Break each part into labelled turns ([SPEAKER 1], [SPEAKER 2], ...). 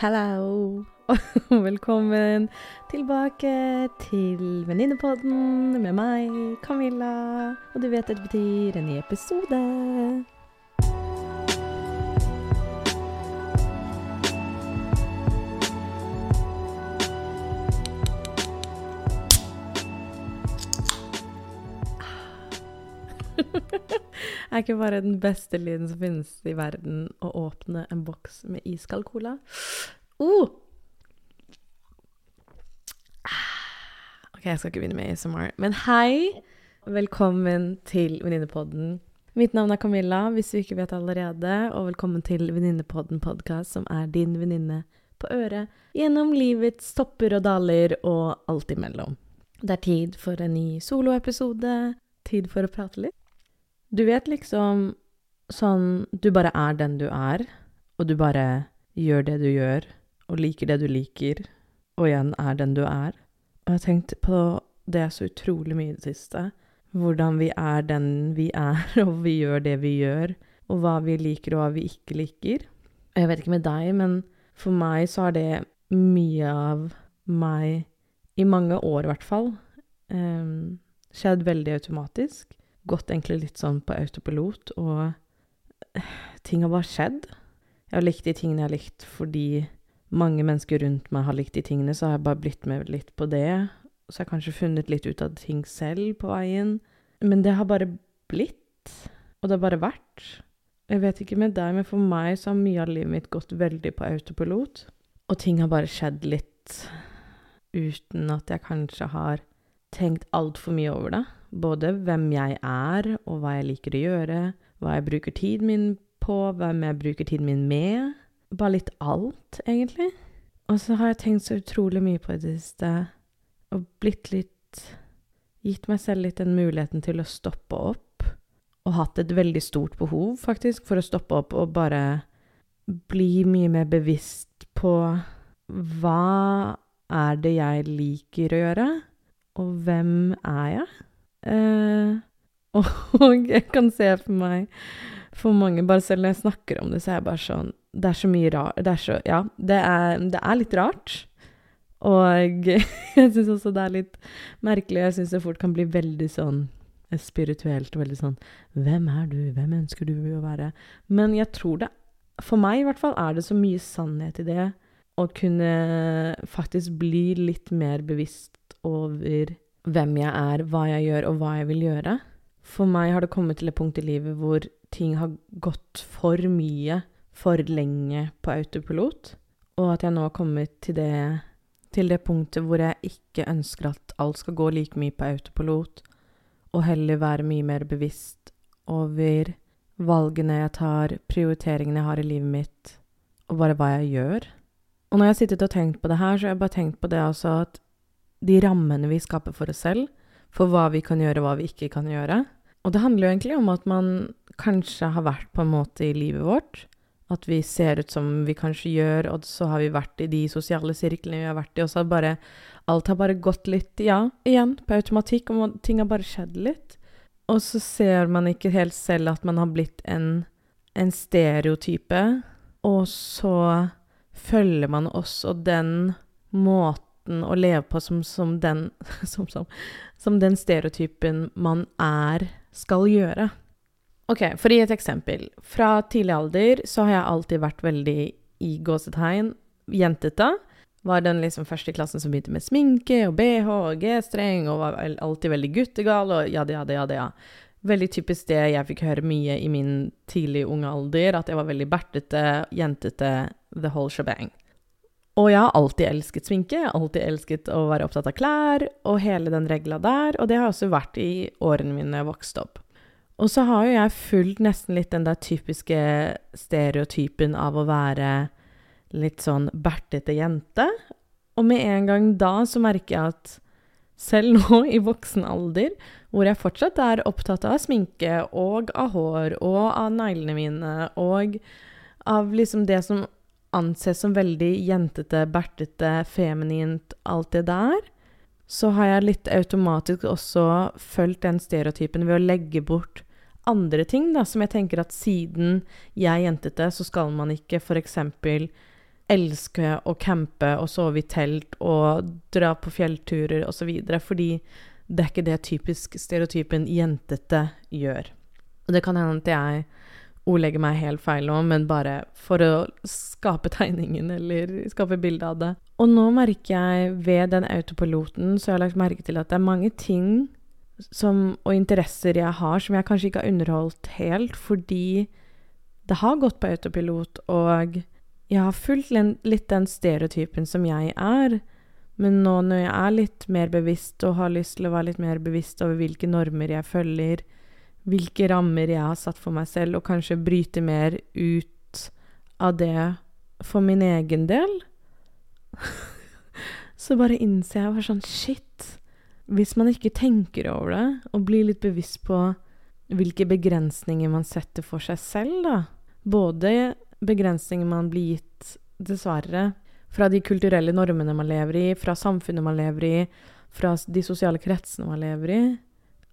[SPEAKER 1] Hello! Og velkommen tilbake til Venninnepodden med meg, Camilla. Og du vet det betyr en ny episode. Er ikke bare den beste lyden som finnes i verden å åpne en boks med iskald cola. Oh! OK, jeg skal ikke begynne med ASMR. Men hei! Velkommen til Venninnepodden. Mitt navn er Camilla, hvis du ikke vet allerede, og velkommen til Venninnepodden podkast, som er din venninne på øret gjennom livets topper og daler og alt imellom. Det er tid for en ny soloepisode, tid for å prate litt. Du vet liksom sånn Du bare er den du er, og du bare gjør det du gjør, og liker det du liker, og igjen er den du er. Og jeg har tenkt på det så utrolig mye i det siste. Hvordan vi er den vi er, og vi gjør det vi gjør, og hva vi liker og hva vi ikke liker. Og jeg vet ikke med deg, men for meg så har det mye av meg, i mange år i hvert fall, um, skjedd veldig automatisk gått egentlig litt sånn på autopilot, og eh, ting har bare skjedd. Jeg har likt de tingene jeg har likt fordi mange mennesker rundt meg har likt de tingene, så har jeg bare blitt med litt på det. Så jeg har kanskje funnet litt ut av ting selv på veien. Men det har bare blitt, og det har bare vært. Jeg vet ikke med deg, men for meg så har mye av livet mitt gått veldig på autopilot. Og ting har bare skjedd litt uten at jeg kanskje har tenkt altfor mye over det. Både hvem jeg er, og hva jeg liker å gjøre, hva jeg bruker tiden min på, hvem jeg bruker tiden min med. Bare litt alt, egentlig. Og så har jeg tenkt så utrolig mye på det siste, og blitt litt Gitt meg selv litt den muligheten til å stoppe opp, og hatt et veldig stort behov, faktisk, for å stoppe opp og bare bli mye mer bevisst på hva er det jeg liker å gjøre, og hvem er jeg? Uh, og jeg kan se for meg For mange, bare selv når jeg snakker om det, så er jeg bare sånn Det er så mye rart Det er så Ja, det er, det er litt rart. Og jeg syns også det er litt merkelig. Jeg syns det fort kan bli veldig sånn spirituelt og veldig sånn Hvem er du? Hvem ønsker du å være? Men jeg tror det For meg i hvert fall er det så mye sannhet i det å kunne faktisk bli litt mer bevisst over hvem jeg er, hva jeg gjør, og hva jeg vil gjøre. For meg har det kommet til et punkt i livet hvor ting har gått for mye, for lenge på autopilot, og at jeg nå har kommet til det, til det punktet hvor jeg ikke ønsker at alt skal gå like mye på autopilot, og heller være mye mer bevisst over valgene jeg tar, prioriteringene jeg har i livet mitt, og bare hva jeg gjør. Og når jeg har sittet og tenkt på det her, så har jeg bare tenkt på det altså at de rammene vi skaper for oss selv, for hva vi kan gjøre og hva vi ikke kan gjøre. Og det handler jo egentlig om at man kanskje har vært på en måte i livet vårt. At vi ser ut som vi kanskje gjør, og så har vi vært i de sosiale sirklene vi har vært i, og så har bare Alt har bare gått litt, ja, igjen, på automatikk, og ting har bare skjedd litt. Og så ser man ikke helt selv at man har blitt en, en stereotype, og så følger man også den måten måten å leve på som, som, den, som, som, den stereotypen man er, skal gjøre. Ok, for å gi et eksempel. Fra tidlig alder så har jeg alltid vært veldig i gåsetegn jentete. Var den liksom første klassen som begynte med sminke og bh og g-streng og var alltid veldig guttegal og ja, ja, ja, ja. Veldig typisk det jeg fikk høre mye i min tidlig unge alder, at jeg var veldig bertete, jentete, the whole shebang. Og jeg har alltid elsket sminke, jeg har alltid elsket å være opptatt av klær og hele den regla der, og det har også vært i årene mine jeg vokste opp. Og så har jo jeg fulgt nesten litt den der typiske stereotypen av å være litt sånn bertete jente. Og med en gang da så merker jeg at selv nå i voksen alder, hvor jeg fortsatt er opptatt av sminke og av hår og av neglene mine og av liksom det som anses som veldig jentete, bertete, feminint, alt det der, så har jeg litt automatisk også fulgt den stereotypen ved å legge bort andre ting, da, som jeg tenker at siden jeg er jentete, så skal man ikke f.eks. elske å campe og sove i telt og dra på fjellturer osv. Fordi det er ikke det typisk stereotypen jentete gjør. Og det kan hende at jeg ordlegger meg helt feil nå, men bare for å skape tegningen eller skape bilde av det. Og nå merker jeg ved den autopiloten så jeg har lagt merke til at det er mange ting som, og interesser jeg har som jeg kanskje ikke har underholdt helt, fordi det har gått på autopilot, og jeg har fulgt litt den stereotypen som jeg er. Men nå når jeg er litt mer bevisst og har lyst til å være litt mer bevisst over hvilke normer jeg følger, hvilke rammer jeg har satt for meg selv, og kanskje bryte mer ut av det for min egen del. så bare innser jeg bare sånn Shit. Hvis man ikke tenker over det, og blir litt bevisst på hvilke begrensninger man setter for seg selv, da. Både begrensninger man blir gitt, dessverre, fra de kulturelle normene man lever i, fra samfunnet man lever i, fra de sosiale kretsene man lever i,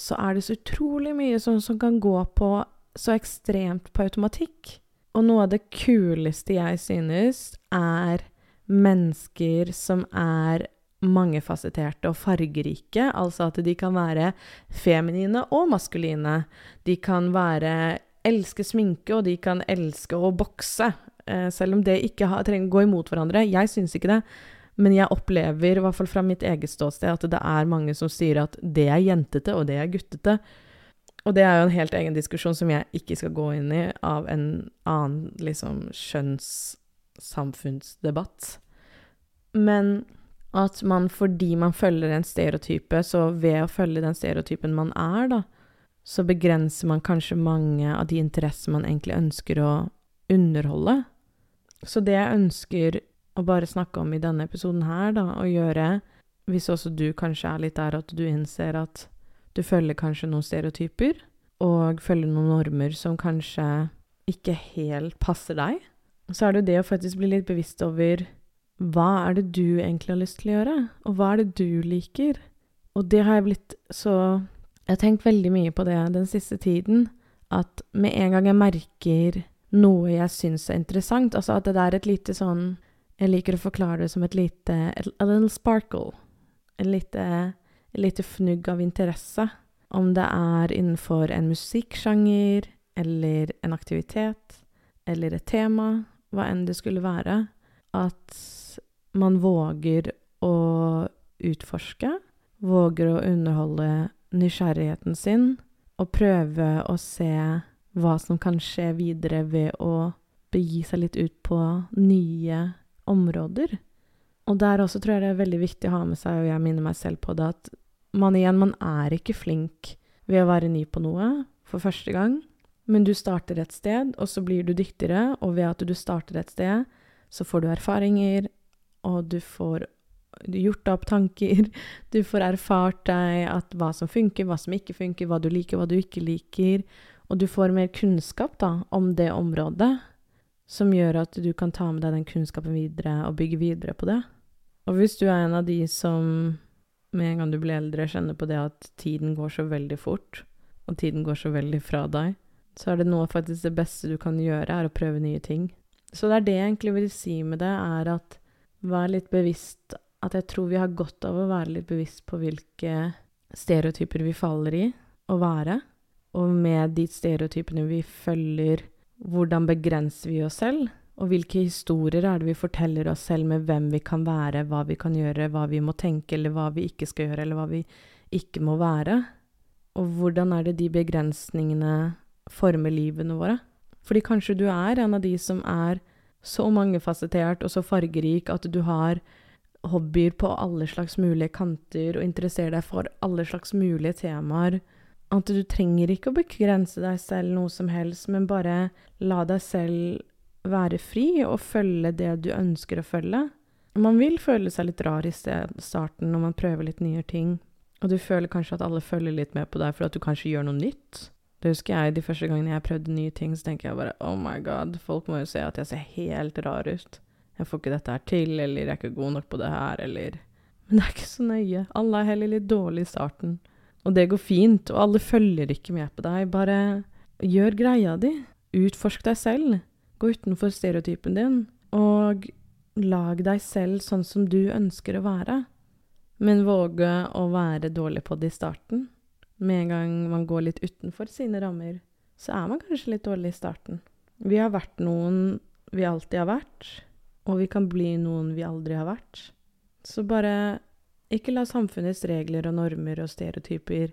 [SPEAKER 1] så er det så utrolig mye sånn som kan gå på så ekstremt på automatikk. Og noe av det kuleste jeg synes, er mennesker som er mangefasetterte og fargerike. Altså at de kan være feminine og maskuline. De kan være elske sminke, og de kan elske å bokse. Eh, selv om det ikke trenger å gå imot hverandre. Jeg syns ikke det. Men jeg opplever, i hvert fall fra mitt eget ståsted, at det er mange som sier at det er jentete, og det er guttete. Og det er jo en helt egen diskusjon som jeg ikke skal gå inn i, av en annen liksom kjønnssamfunnsdebatt. Men at man fordi man følger en stereotype, så ved å følge den stereotypen man er, da, så begrenser man kanskje mange av de interesser man egentlig ønsker å underholde. Så det jeg ønsker å bare snakke om i denne episoden her, da, og gjøre Hvis også du kanskje er litt der at du innser at du følger kanskje noen stereotyper, og følger noen normer som kanskje ikke helt passer deg, så er det jo det å faktisk bli litt bevisst over hva er det du egentlig har lyst til å gjøre, og hva er det du liker? Og det har jeg blitt så Jeg har tenkt veldig mye på det den siste tiden, at med en gang jeg merker noe jeg syns er interessant, altså at det er et lite sånn jeg liker å forklare det som et lite A little sparkle. Et lite, et lite fnugg av interesse. Om det er innenfor en musikksjanger, eller en aktivitet, eller et tema, hva enn det skulle være. At man våger å utforske, våger å underholde nysgjerrigheten sin, og prøve å se hva som kan skje videre ved å begi seg litt ut på nye områder. Og der også tror jeg det er veldig viktig å ha med seg, og jeg minner meg selv på det, at man igjen, man er ikke flink ved å være ny på noe for første gang, men du starter et sted, og så blir du dyktigere, og ved at du starter et sted, så får du erfaringer, og du får gjort opp tanker, du får erfart deg at hva som funker, hva som ikke funker, hva du liker, hva du ikke liker, og du får mer kunnskap da, om det området som gjør at du kan ta med deg den kunnskapen videre og bygge videre på det. Og hvis du er en av de som med en gang du blir eldre, kjenner på det at tiden går så veldig fort, og tiden går så veldig fra deg, så er det noe faktisk det beste du kan gjøre, er å prøve nye ting. Så det er det jeg egentlig vil si med det, er at vær litt bevisst At jeg tror vi har godt av å være litt bevisst på hvilke stereotyper vi faller i å være, og med de stereotypene vi følger hvordan begrenser vi oss selv? Og hvilke historier er det vi forteller oss selv med hvem vi kan være, hva vi kan gjøre, hva vi må tenke, eller hva vi ikke skal gjøre, eller hva vi ikke må være? Og hvordan er det de begrensningene former livene våre? Fordi kanskje du er en av de som er så mangefasettert og så fargerik at du har hobbyer på alle slags mulige kanter og interesserer deg for alle slags mulige temaer at du trenger ikke å begrense deg selv noe som helst, men bare la deg selv være fri og følge det du ønsker å følge. Man vil føle seg litt rar i starten når man prøver litt nye ting, og du føler kanskje at alle følger litt med på deg for at du kanskje gjør noe nytt. Det husker jeg de første gangene jeg prøvde nye ting, så tenker jeg bare oh my god, folk må jo se at jeg ser helt rar ut. Jeg får ikke dette her til, eller jeg er ikke god nok på det her, eller Men det er ikke så nøye. Alle er heller litt dårlige i starten. Og det går fint, og alle følger ikke med på deg. Bare gjør greia di. Utforsk deg selv. Gå utenfor stereotypen din. Og lag deg selv sånn som du ønsker å være, men våge å være dårlig på det i starten. Med en gang man går litt utenfor sine rammer, så er man kanskje litt dårlig i starten. Vi har vært noen vi alltid har vært, og vi kan bli noen vi aldri har vært. Så bare ikke la samfunnets regler og normer og stereotyper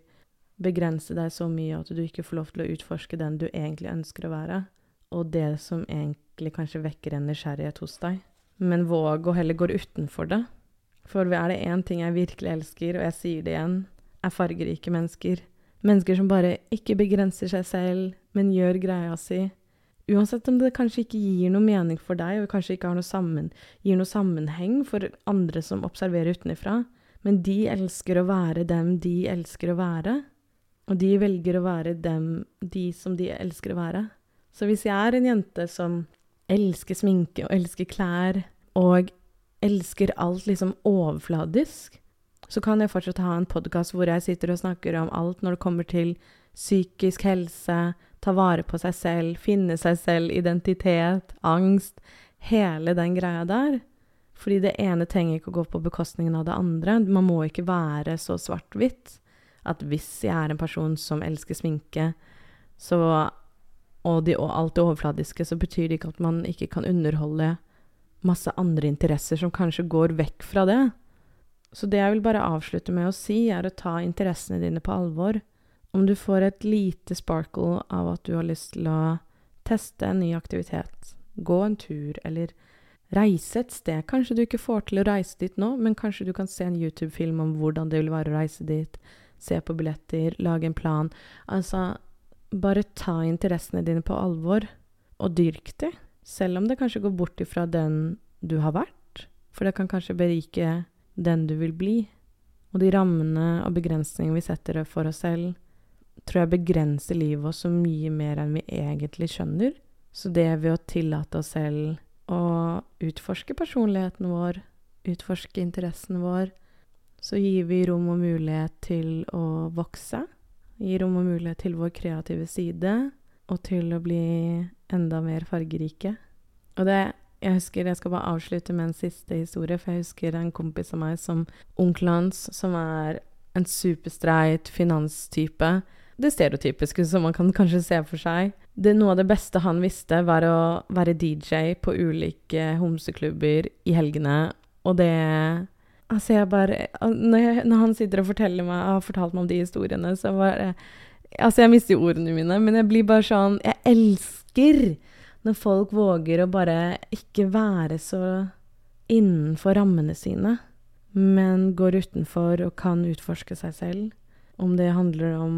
[SPEAKER 1] begrense deg så mye at du ikke får lov til å utforske den du egentlig ønsker å være, og det som egentlig kanskje vekker en nysgjerrighet hos deg. Men våg å heller gå utenfor det. For er det én ting jeg virkelig elsker, og jeg sier det igjen, er fargerike mennesker. Mennesker som bare ikke begrenser seg selv, men gjør greia si. Uansett om det kanskje ikke gir noe mening for deg, og kanskje ikke noe sammen, gir noe sammenheng for andre som observerer utenfra, men de elsker å være dem de elsker å være. Og de velger å være dem, de som de elsker å være. Så hvis jeg er en jente som elsker sminke og elsker klær, og elsker alt liksom overfladisk, så kan jeg fortsatt ha en podkast hvor jeg sitter og snakker om alt når det kommer til psykisk helse, ta vare på seg selv, finne seg selv, identitet, angst, hele den greia der. Fordi det ene trenger ikke å gå på bekostningen av det andre. Man må ikke være så svart-hvitt at hvis jeg er en person som elsker sminke, så, og, de, og alt det overfladiske, så betyr det ikke at man ikke kan underholde masse andre interesser som kanskje går vekk fra det. Så det jeg vil bare avslutte med å si, er å ta interessene dine på alvor. Om du får et lite sparkle av at du har lyst til å teste en ny aktivitet, gå en tur eller reise et sted Kanskje du ikke får til å reise dit nå, men kanskje du kan se en YouTube-film om hvordan det vil være å reise dit se på billetter, lage en plan. Altså, bare ta interessene dine på alvor, og dyrk de, selv om det kanskje går bort ifra den du har vært, for det kan kanskje berike den du vil bli. Og de rammene og begrensningene vi setter for oss selv, tror jeg begrenser livet vårt så mye mer enn vi egentlig skjønner. Så det ved å tillate oss selv å utforske personligheten vår, utforske interessen vår, så gir vi rom og mulighet til å vokse. Gir rom og mulighet til vår kreative side, og til å bli enda mer fargerike. Og det Jeg husker jeg skal bare avslutte med en siste historie, for jeg husker en kompis av meg som onkelen hans, som er en superstreit finanstype. Det stereotypiske som man kan kanskje se for seg. Det, noe av det beste han visste, var å være DJ på ulike homseklubber i helgene, og det Altså, jeg bare når, jeg, når, han sitter og forteller meg, har fortalt meg om de historiene, så bare Altså, jeg mister jo ordene mine, men jeg blir bare sånn Jeg elsker når folk våger å bare ikke være så innenfor rammene sine, men går utenfor og kan utforske seg selv. Om det handler om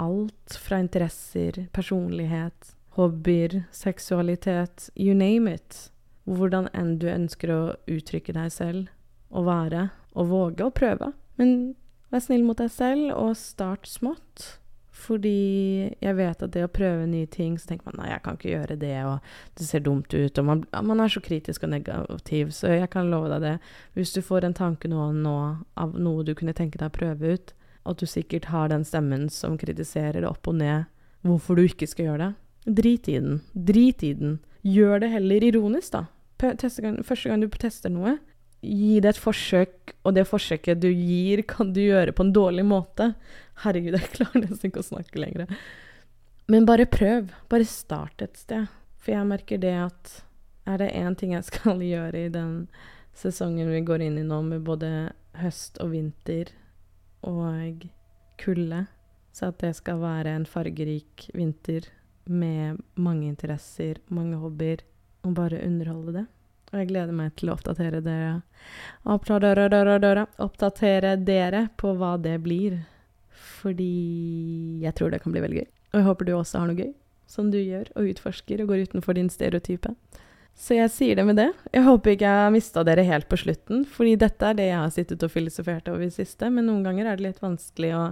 [SPEAKER 1] alt fra interesser, personlighet, hobbyer, seksualitet, you name it. Hvordan enn du ønsker å uttrykke deg selv å være, og våge å prøve. Men vær snill mot deg selv, og start smått. Fordi jeg vet at det å prøve nye ting, så tenker man nei, jeg kan ikke gjøre det, og det ser dumt ut, og man, man er så kritisk og negativ, så jeg kan love deg det. Hvis du får en tanke nå, nå av noe du kunne tenke deg å prøve ut, at du sikkert har den stemmen som kritiserer opp og ned hvorfor du ikke skal gjøre det, drit i den. Drit i den. Gjør det heller ironisk, da. Første gang du tester noe, gi det et forsøk, og det forsøket du gir, kan du gjøre på en dårlig måte. Herregud, jeg klarer nesten ikke å snakke lenger. Men bare prøv. Bare start et sted. For jeg merker det at er det én ting jeg skal gjøre i den sesongen vi går inn i nå, med både høst og vinter og kulde, så at det skal være en fargerik vinter med mange interesser, mange hobbyer, og bare underholde det. Og jeg gleder meg til å oppdatere dere. Oppdatere dere, oppdatere dere på hva det blir. Fordi jeg tror det kan bli veldig gøy. Og jeg håper du også har noe gøy, som du gjør, og utforsker og går utenfor din stereotype. Så jeg sier det med det. Jeg håper ikke jeg har mista dere helt på slutten, fordi dette er det jeg har sittet og filosofert over i siste, men noen ganger er det litt vanskelig å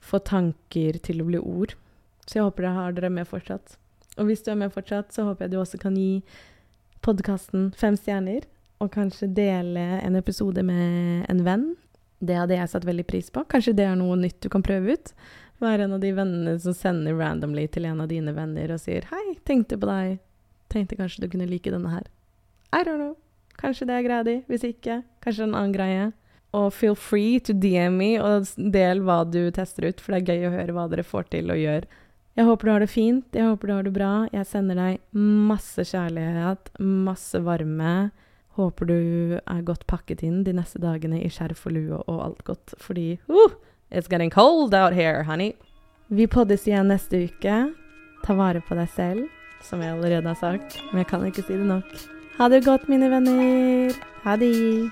[SPEAKER 1] få tanker til å bli ord. Så jeg håper dere har dere med fortsatt. Og hvis du er med fortsatt, så håper jeg du også kan gi podkasten fem stjerner, og kanskje dele en episode med en venn. Det hadde jeg satt veldig pris på. Kanskje det er noe nytt du kan prøve ut. Være en av de vennene som sender randomly til en av dine venner og sier 'Hei, tenkte på deg. Tenkte kanskje du kunne like denne her'. I don't know. Kanskje det er greia di. Hvis ikke, kanskje en annen greie. Og feel free to DM me og del hva du tester ut, for det er gøy å høre hva dere får til å gjøre. Jeg håper du har det fint, jeg håper du har det bra. Jeg sender deg masse kjærlighet, masse varme. Håper du er godt pakket inn de neste dagene i skjerf og lue og alt godt, fordi uh, it's getting cold out here, honey. Vi poddes igjen neste uke. Ta vare på deg selv, som jeg allerede har sagt, men jeg kan ikke si det nok. Ha det godt, mine venner. Ha det.